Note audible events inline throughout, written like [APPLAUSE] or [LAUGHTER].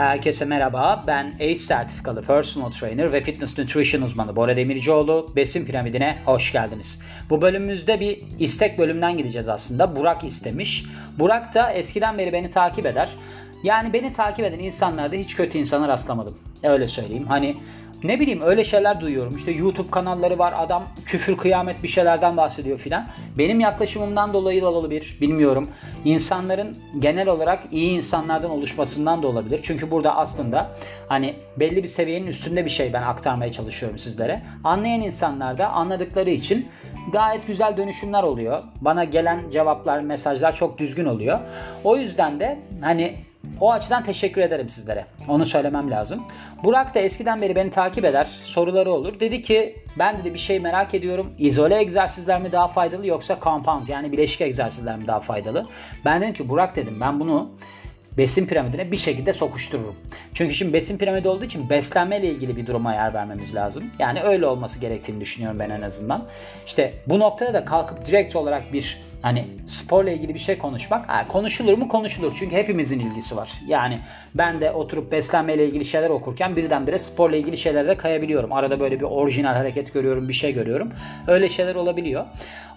Herkese merhaba. Ben ACE sertifikalı personal trainer ve fitness nutrition uzmanı Bora Demircioğlu. Besin piramidine hoş geldiniz. Bu bölümümüzde bir istek bölümünden gideceğiz aslında. Burak istemiş. Burak da eskiden beri beni takip eder. Yani beni takip eden insanlarda hiç kötü insana rastlamadım. Öyle söyleyeyim. Hani ne bileyim öyle şeyler duyuyorum. İşte YouTube kanalları var. Adam küfür kıyamet bir şeylerden bahsediyor filan. Benim yaklaşımımdan dolayı da olabilir. Bilmiyorum. İnsanların genel olarak iyi insanlardan oluşmasından da olabilir. Çünkü burada aslında hani belli bir seviyenin üstünde bir şey ben aktarmaya çalışıyorum sizlere. Anlayan insanlar da anladıkları için gayet güzel dönüşümler oluyor. Bana gelen cevaplar, mesajlar çok düzgün oluyor. O yüzden de hani o açıdan teşekkür ederim sizlere. Onu söylemem lazım. Burak da eskiden beri beni takip eder. Soruları olur. Dedi ki ben dedi bir şey merak ediyorum. İzole egzersizler mi daha faydalı yoksa compound yani bileşik egzersizler mi daha faydalı? Ben dedim ki Burak dedim ben bunu besin piramidine bir şekilde sokuştururum. Çünkü şimdi besin piramidi olduğu için beslenme ile ilgili bir duruma yer vermemiz lazım. Yani öyle olması gerektiğini düşünüyorum ben en azından. İşte bu noktada da kalkıp direkt olarak bir hani sporla ilgili bir şey konuşmak konuşulur mu konuşulur çünkü hepimizin ilgisi var. Yani ben de oturup beslenme ile ilgili şeyler okurken birdenbire sporla ilgili şeylere kayabiliyorum. Arada böyle bir orijinal hareket görüyorum, bir şey görüyorum. Öyle şeyler olabiliyor.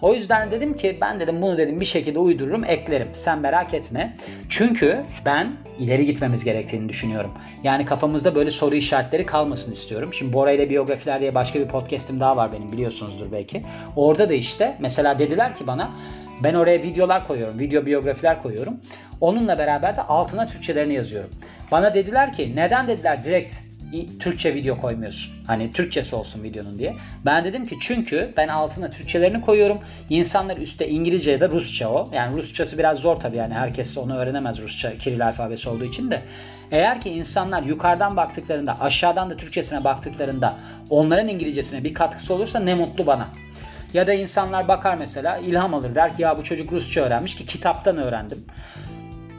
O yüzden dedim ki ben dedim bunu dedim bir şekilde uydururum, eklerim. Sen merak etme. Çünkü ben ileri gitmemiz gerektiğini düşünüyorum. Yani kafamızda böyle soru işaretleri kalmasın istiyorum. Şimdi Bora ile biyografiler diye başka bir podcast'im daha var benim biliyorsunuzdur belki. Orada da işte mesela dediler ki bana ben oraya videolar koyuyorum, video biyografiler koyuyorum. Onunla beraber de altına Türkçelerini yazıyorum. Bana dediler ki neden dediler direkt Türkçe video koymuyorsun. Hani Türkçesi olsun videonun diye. Ben dedim ki çünkü ben altına Türkçelerini koyuyorum. İnsanlar üstte İngilizce ya da Rusça o. Yani Rusçası biraz zor tabii yani herkes onu öğrenemez Rusça Kiril alfabesi olduğu için de. Eğer ki insanlar yukarıdan baktıklarında aşağıdan da Türkçesine baktıklarında onların İngilizcesine bir katkısı olursa ne mutlu bana. Ya da insanlar bakar mesela ilham alır der ki ya bu çocuk Rusça öğrenmiş ki kitaptan öğrendim.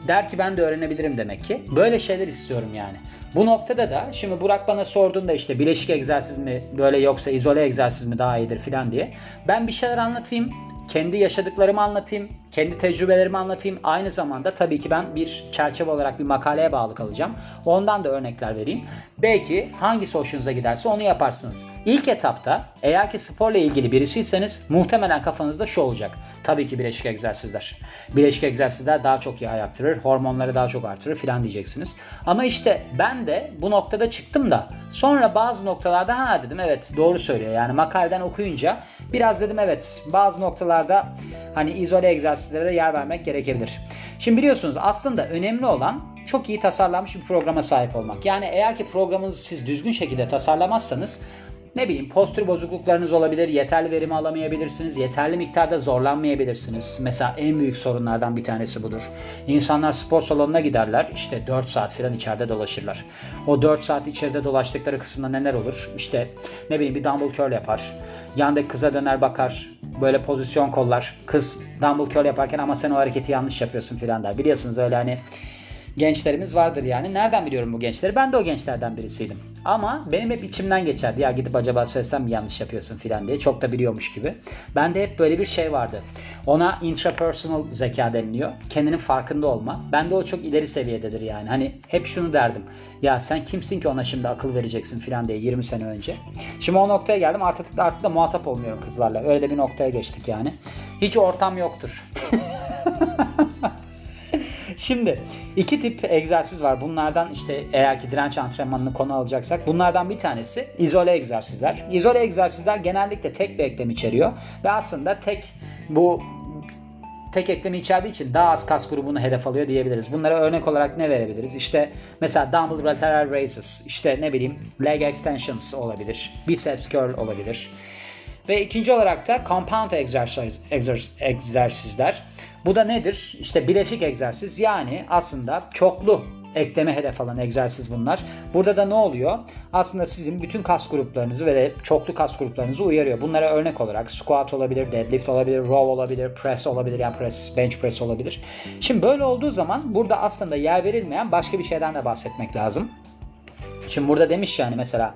Der ki ben de öğrenebilirim demek ki. Böyle şeyler istiyorum yani. Bu noktada da şimdi Burak bana sorduğunda işte bileşik egzersiz mi böyle yoksa izole egzersiz mi daha iyidir filan diye. Ben bir şeyler anlatayım kendi yaşadıklarımı anlatayım, kendi tecrübelerimi anlatayım. Aynı zamanda tabii ki ben bir çerçeve olarak bir makaleye bağlı kalacağım. Ondan da örnekler vereyim. Belki hangisi hoşunuza giderse onu yaparsınız. İlk etapta eğer ki sporla ilgili birisiyseniz muhtemelen kafanızda şu olacak. Tabii ki bileşik egzersizler. Bileşik egzersizler daha çok yağ yaktırır, hormonları daha çok artırır filan diyeceksiniz. Ama işte ben de bu noktada çıktım da sonra bazı noktalarda ha dedim evet doğru söylüyor. Yani makaleden okuyunca biraz dedim evet bazı noktalarda hani izole egzersizlere de yer vermek gerekebilir. Şimdi biliyorsunuz aslında önemli olan çok iyi tasarlanmış bir programa sahip olmak. Yani eğer ki programınızı siz düzgün şekilde tasarlamazsanız ne bileyim postür bozukluklarınız olabilir, yeterli verimi alamayabilirsiniz, yeterli miktarda zorlanmayabilirsiniz. Mesela en büyük sorunlardan bir tanesi budur. İnsanlar spor salonuna giderler, işte 4 saat falan içeride dolaşırlar. O 4 saat içeride dolaştıkları kısımda neler olur? İşte ne bileyim bir dumbbell curl yapar, yandaki kıza döner bakar, böyle pozisyon kollar. Kız dumbbell curl yaparken ama sen o hareketi yanlış yapıyorsun filan der. Biliyorsunuz öyle hani gençlerimiz vardır yani. Nereden biliyorum bu gençleri? Ben de o gençlerden birisiydim. Ama benim hep içimden geçerdi. Ya gidip acaba söylesem yanlış yapıyorsun filan diye. Çok da biliyormuş gibi. Ben de hep böyle bir şey vardı. Ona intrapersonal zeka deniliyor. Kendinin farkında olma. Ben de o çok ileri seviyededir yani. Hani hep şunu derdim. Ya sen kimsin ki ona şimdi akıl vereceksin filan diye 20 sene önce. Şimdi o noktaya geldim. Artık, artık da muhatap olmuyorum kızlarla. Öyle de bir noktaya geçtik yani. Hiç ortam yoktur. [LAUGHS] Şimdi iki tip egzersiz var. Bunlardan işte eğer ki direnç antrenmanını konu alacaksak bunlardan bir tanesi izole egzersizler. İzole egzersizler genellikle tek bir eklem içeriyor ve aslında tek bu tek eklemi içerdiği için daha az kas grubunu hedef alıyor diyebiliriz. Bunlara örnek olarak ne verebiliriz? İşte mesela dumbbell lateral raises, işte ne bileyim leg extensions olabilir, biceps curl olabilir. Ve ikinci olarak da compound egzersiz, egzersizler. Bu da nedir? İşte bileşik egzersiz yani aslında çoklu ekleme hedef alan egzersiz bunlar. Burada da ne oluyor? Aslında sizin bütün kas gruplarınızı ve de çoklu kas gruplarınızı uyarıyor. Bunlara örnek olarak squat olabilir, deadlift olabilir, row olabilir, press olabilir, yani press, bench press olabilir. Şimdi böyle olduğu zaman burada aslında yer verilmeyen başka bir şeyden de bahsetmek lazım. Şimdi burada demiş yani mesela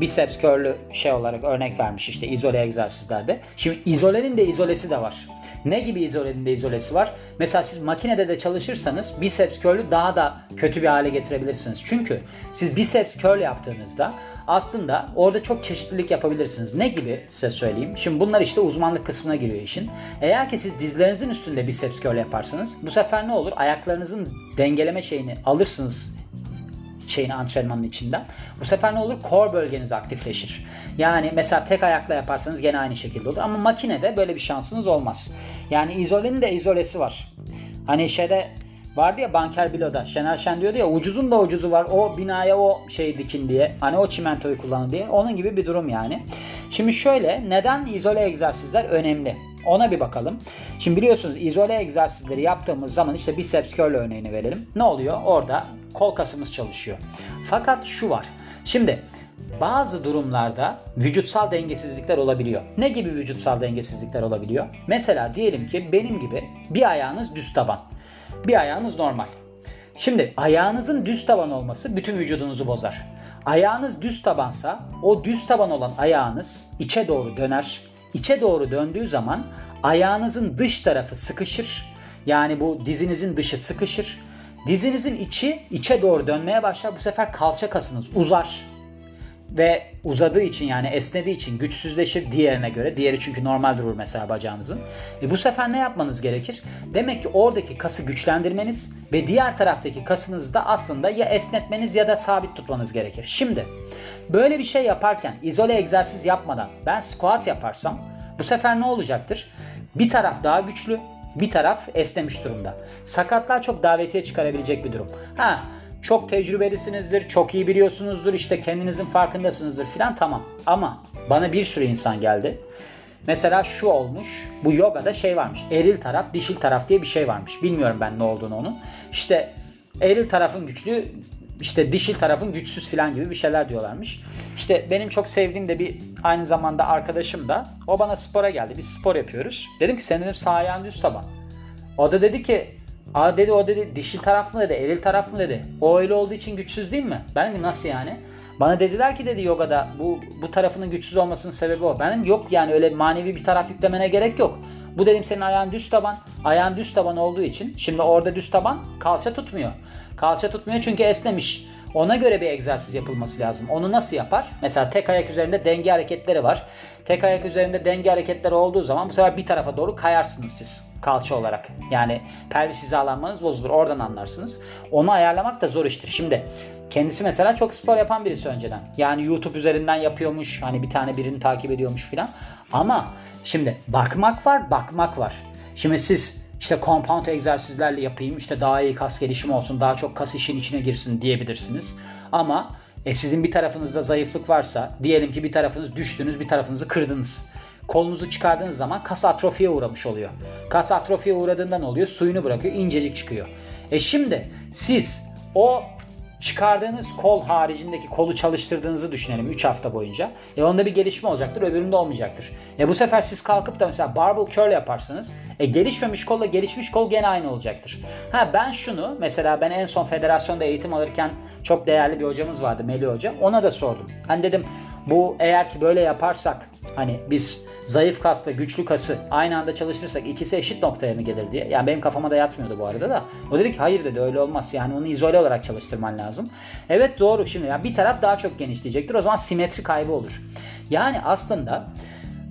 biceps curl'ü şey olarak örnek vermiş işte izole egzersizlerde. Şimdi izolenin de izolesi de var. Ne gibi izolenin de izolesi var? Mesela siz makinede de çalışırsanız biceps curl'ü daha da kötü bir hale getirebilirsiniz. Çünkü siz biceps curl yaptığınızda aslında orada çok çeşitlilik yapabilirsiniz. Ne gibi size söyleyeyim. Şimdi bunlar işte uzmanlık kısmına giriyor işin. Eğer ki siz dizlerinizin üstünde biceps curl yaparsanız bu sefer ne olur? Ayaklarınızın dengeleme şeyini alırsınız şeyin antrenmanın içinden. Bu sefer ne olur? Core bölgeniz aktifleşir. Yani mesela tek ayakla yaparsanız gene aynı şekilde olur. Ama makinede böyle bir şansınız olmaz. Yani izolenin de izolesi var. Hani şeyde vardı ya Banker Bilo'da Şener Şen diyordu ya ucuzun da ucuzu var o binaya o şey dikin diye hani o çimentoyu kullanın diye onun gibi bir durum yani. Şimdi şöyle neden izole egzersizler önemli? Ona bir bakalım. Şimdi biliyorsunuz izole egzersizleri yaptığımız zaman işte biceps curl örneğini verelim. Ne oluyor? Orada kol kasımız çalışıyor. Fakat şu var. Şimdi bazı durumlarda vücutsal dengesizlikler olabiliyor. Ne gibi vücutsal dengesizlikler olabiliyor? Mesela diyelim ki benim gibi bir ayağınız düz taban. Bir ayağınız normal. Şimdi ayağınızın düz taban olması bütün vücudunuzu bozar. Ayağınız düz tabansa o düz taban olan ayağınız içe doğru döner. İçe doğru döndüğü zaman ayağınızın dış tarafı sıkışır. Yani bu dizinizin dışı sıkışır. Dizinizin içi içe doğru dönmeye başlar. Bu sefer kalça kasınız uzar ve uzadığı için yani esnediği için güçsüzleşir diğerine göre. Diğeri çünkü normal durur mesela bacağınızın. E bu sefer ne yapmanız gerekir? Demek ki oradaki kası güçlendirmeniz ve diğer taraftaki kasınızı da aslında ya esnetmeniz ya da sabit tutmanız gerekir. Şimdi böyle bir şey yaparken izole egzersiz yapmadan ben squat yaparsam bu sefer ne olacaktır? Bir taraf daha güçlü, bir taraf esnemiş durumda. Sakatlığa çok davetiye çıkarabilecek bir durum. Ha çok tecrübelisinizdir, çok iyi biliyorsunuzdur, işte kendinizin farkındasınızdır filan tamam. Ama bana bir sürü insan geldi. Mesela şu olmuş, bu yogada şey varmış, eril taraf, dişil taraf diye bir şey varmış. Bilmiyorum ben ne olduğunu onun. İşte eril tarafın güçlü, işte dişil tarafın güçsüz filan gibi bir şeyler diyorlarmış. İşte benim çok sevdiğim de bir aynı zamanda arkadaşım da o bana spora geldi. Biz spor yapıyoruz. Dedim ki senin dedim sağ ayağın düz taban. O da dedi ki Aa dedi o dedi dişil taraf mı dedi, eril taraf mı dedi. O öyle olduğu için güçsüz değil mi? Ben nasıl yani? Bana dediler ki dedi yogada bu bu tarafının güçsüz olmasının sebebi o. Benim yok yani öyle manevi bir taraf yüklemene gerek yok. Bu dedim senin ayağın düz taban. Ayağın düz taban olduğu için şimdi orada düz taban kalça tutmuyor. Kalça tutmuyor çünkü esnemiş. Ona göre bir egzersiz yapılması lazım. Onu nasıl yapar? Mesela tek ayak üzerinde denge hareketleri var. Tek ayak üzerinde denge hareketleri olduğu zaman bu sefer bir tarafa doğru kayarsınız siz kalça olarak. Yani pelvis hizalanmanız bozulur. Oradan anlarsınız. Onu ayarlamak da zor iştir. Şimdi kendisi mesela çok spor yapan birisi önceden. Yani YouTube üzerinden yapıyormuş. Hani bir tane birini takip ediyormuş filan. Ama şimdi bakmak var, bakmak var. Şimdi siz işte compound egzersizlerle yapayım işte daha iyi kas gelişimi olsun daha çok kas işin içine girsin diyebilirsiniz. Ama e, sizin bir tarafınızda zayıflık varsa diyelim ki bir tarafınız düştünüz bir tarafınızı kırdınız. Kolunuzu çıkardığınız zaman kas atrofiye uğramış oluyor. Kas atrofiye uğradığında ne oluyor? Suyunu bırakıyor incecik çıkıyor. E şimdi siz o çıkardığınız kol haricindeki kolu çalıştırdığınızı düşünelim 3 hafta boyunca. E onda bir gelişme olacaktır öbüründe olmayacaktır. E bu sefer siz kalkıp da mesela barbell curl yaparsanız e gelişmemiş kolla gelişmiş kol gene aynı olacaktır. Ha ben şunu mesela ben en son federasyonda eğitim alırken çok değerli bir hocamız vardı Melih Hoca. Ona da sordum. Hani dedim bu eğer ki böyle yaparsak hani biz zayıf kasla güçlü kası aynı anda çalıştırırsak ikisi eşit noktaya mı gelir diye. Yani benim kafama da yatmıyordu bu arada da. O dedi ki hayır dedi öyle olmaz. Yani onu izole olarak çalıştırman lazım. Evet doğru şimdi yani bir taraf daha çok genişleyecektir. O zaman simetri kaybı olur. Yani aslında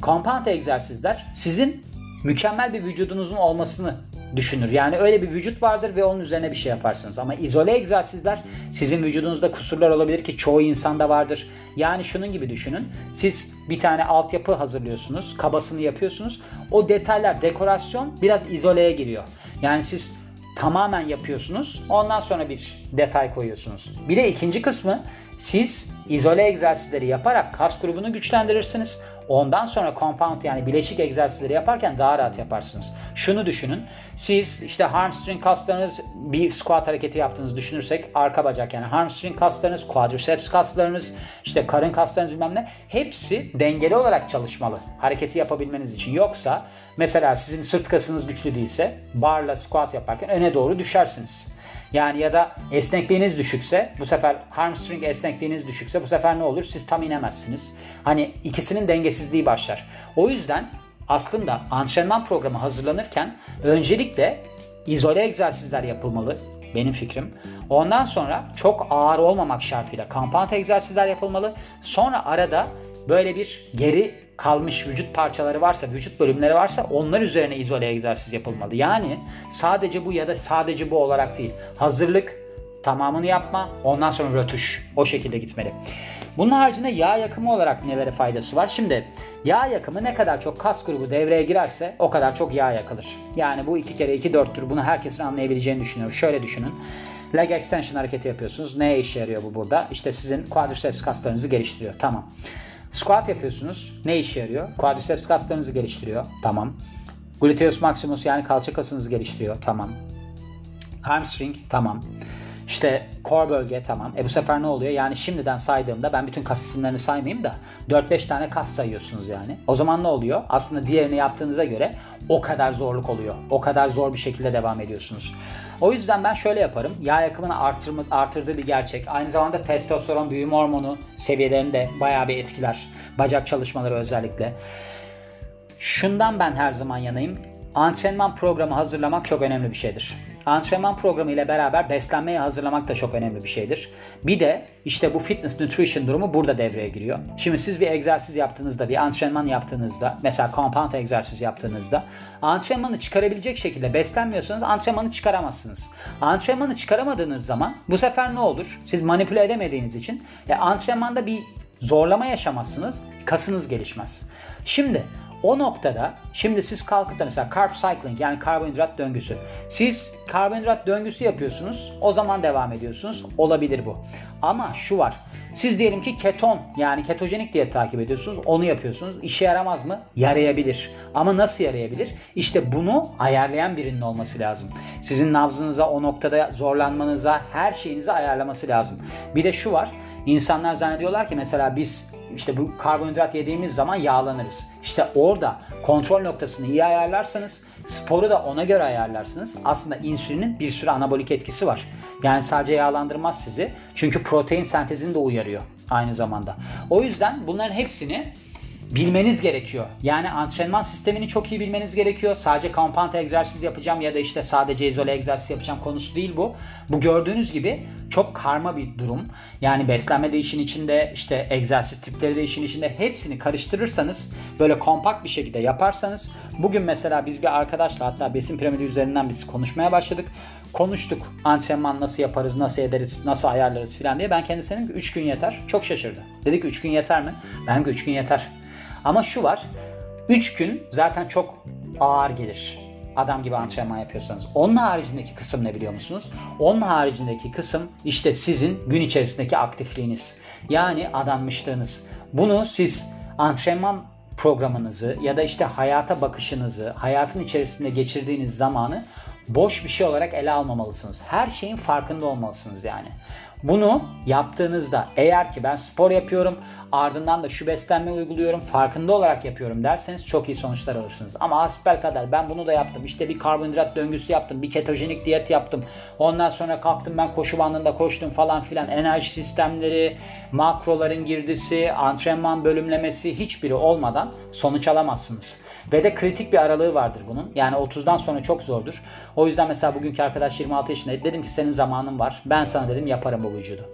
compound egzersizler sizin mükemmel bir vücudunuzun olmasını düşünür. Yani öyle bir vücut vardır ve onun üzerine bir şey yaparsınız. Ama izole egzersizler sizin vücudunuzda kusurlar olabilir ki çoğu insanda vardır. Yani şunun gibi düşünün. Siz bir tane altyapı hazırlıyorsunuz. Kabasını yapıyorsunuz. O detaylar, dekorasyon biraz izoleye giriyor. Yani siz tamamen yapıyorsunuz. Ondan sonra bir detay koyuyorsunuz. Bir de ikinci kısmı siz izole egzersizleri yaparak kas grubunu güçlendirirsiniz. Ondan sonra compound yani bileşik egzersizleri yaparken daha rahat yaparsınız. Şunu düşünün. Siz işte hamstring kaslarınız bir squat hareketi yaptığınızı düşünürsek arka bacak yani hamstring kaslarınız, quadriceps kaslarınız, işte karın kaslarınız bilmem ne hepsi dengeli olarak çalışmalı hareketi yapabilmeniz için. Yoksa mesela sizin sırt kasınız güçlü değilse barla squat yaparken öne doğru düşersiniz. Yani ya da esnekliğiniz düşükse bu sefer hamstring esnekliğiniz düşükse bu sefer ne olur? Siz tam inemezsiniz. Hani ikisinin dengesizliği başlar. O yüzden aslında antrenman programı hazırlanırken öncelikle izole egzersizler yapılmalı benim fikrim. Ondan sonra çok ağır olmamak şartıyla compound egzersizler yapılmalı. Sonra arada böyle bir geri kalmış vücut parçaları varsa, vücut bölümleri varsa onlar üzerine izole egzersiz yapılmalı. Yani sadece bu ya da sadece bu olarak değil. Hazırlık tamamını yapma, ondan sonra rötuş. O şekilde gitmeli. Bunun haricinde yağ yakımı olarak nelere faydası var? Şimdi yağ yakımı ne kadar çok kas grubu devreye girerse o kadar çok yağ yakılır. Yani bu iki kere iki dörttür. Bunu herkesin anlayabileceğini düşünüyorum. Şöyle düşünün. Leg extension hareketi yapıyorsunuz. Neye işe yarıyor bu burada? İşte sizin quadriceps kaslarınızı geliştiriyor. Tamam. Squat yapıyorsunuz. Ne işe yarıyor? Quadriceps kaslarınızı geliştiriyor. Tamam. Gluteus maximus yani kalça kasınızı geliştiriyor. Tamam. Hamstring. Tamam. İşte core bölge tamam. E bu sefer ne oluyor? Yani şimdiden saydığımda ben bütün kas isimlerini saymayayım da 4-5 tane kas sayıyorsunuz yani. O zaman ne oluyor? Aslında diğerini yaptığınıza göre o kadar zorluk oluyor. O kadar zor bir şekilde devam ediyorsunuz. O yüzden ben şöyle yaparım. Yağ yakımını artırma, artırdığı bir gerçek. Aynı zamanda testosteron büyüme hormonu seviyelerini de bayağı bir etkiler. Bacak çalışmaları özellikle. Şundan ben her zaman yanayım. Antrenman programı hazırlamak çok önemli bir şeydir. Antrenman programı ile beraber beslenmeye hazırlamak da çok önemli bir şeydir. Bir de işte bu fitness nutrition durumu burada devreye giriyor. Şimdi siz bir egzersiz yaptığınızda, bir antrenman yaptığınızda, mesela compound egzersiz yaptığınızda antrenmanı çıkarabilecek şekilde beslenmiyorsanız antrenmanı çıkaramazsınız. Antrenmanı çıkaramadığınız zaman bu sefer ne olur? Siz manipüle edemediğiniz için e, antrenmanda bir zorlama yaşamazsınız, kasınız gelişmez. Şimdi o noktada şimdi siz kalkıp da mesela carb cycling yani karbonhidrat döngüsü. Siz karbonhidrat döngüsü yapıyorsunuz. O zaman devam ediyorsunuz. Olabilir bu. Ama şu var. Siz diyelim ki keton yani ketojenik diyet takip ediyorsunuz. Onu yapıyorsunuz. İşe yaramaz mı? Yarayabilir. Ama nasıl yarayabilir? İşte bunu ayarlayan birinin olması lazım. Sizin nabzınıza o noktada zorlanmanıza her şeyinizi ayarlaması lazım. Bir de şu var. İnsanlar zannediyorlar ki mesela biz işte bu karbonhidrat yediğimiz zaman yağlanırız. İşte orada kontrol noktasını iyi ayarlarsanız sporu da ona göre ayarlarsınız. Aslında insülinin bir sürü anabolik etkisi var. Yani sadece yağlandırmaz sizi. Çünkü protein sentezini de uyarıyor aynı zamanda. O yüzden bunların hepsini bilmeniz gerekiyor. Yani antrenman sistemini çok iyi bilmeniz gerekiyor. Sadece compound egzersiz yapacağım ya da işte sadece izole egzersiz yapacağım konusu değil bu. Bu gördüğünüz gibi çok karma bir durum. Yani beslenme de işin içinde, işte egzersiz tipleri de işin içinde hepsini karıştırırsanız böyle kompakt bir şekilde yaparsanız bugün mesela biz bir arkadaşla hatta besin piramidi üzerinden biz konuşmaya başladık. Konuştuk antrenman nasıl yaparız, nasıl ederiz, nasıl ayarlarız filan diye. Ben kendisine dedim ki 3 gün yeter. Çok şaşırdı. Dedi ki 3 gün yeter mi? Ben ki 3 gün yeter. Ama şu var. 3 gün zaten çok ağır gelir. Adam gibi antrenman yapıyorsanız. Onun haricindeki kısım ne biliyor musunuz? Onun haricindeki kısım işte sizin gün içerisindeki aktifliğiniz. Yani adanmışlığınız. Bunu siz antrenman programınızı ya da işte hayata bakışınızı, hayatın içerisinde geçirdiğiniz zamanı boş bir şey olarak ele almamalısınız. Her şeyin farkında olmalısınız yani. Bunu yaptığınızda eğer ki ben spor yapıyorum ardından da şu beslenme uyguluyorum farkında olarak yapıyorum derseniz çok iyi sonuçlar alırsınız. Ama asbel kadar ben bunu da yaptım işte bir karbonhidrat döngüsü yaptım bir ketojenik diyet yaptım ondan sonra kalktım ben koşu bandında koştum falan filan enerji sistemleri makroların girdisi antrenman bölümlemesi hiçbiri olmadan sonuç alamazsınız. Ve de kritik bir aralığı vardır bunun. Yani 30'dan sonra çok zordur. O yüzden mesela bugünkü arkadaş 26 yaşında dedim ki senin zamanın var. Ben sana dedim yaparım bu.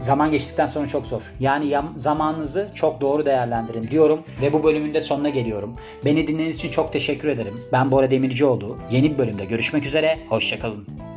Zaman geçtikten sonra çok zor. Yani zamanınızı çok doğru değerlendirin diyorum ve bu bölümün de sonuna geliyorum. Beni dinlediğiniz için çok teşekkür ederim. Ben Bora Demircioğlu. Yeni bir bölümde görüşmek üzere. Hoşçakalın.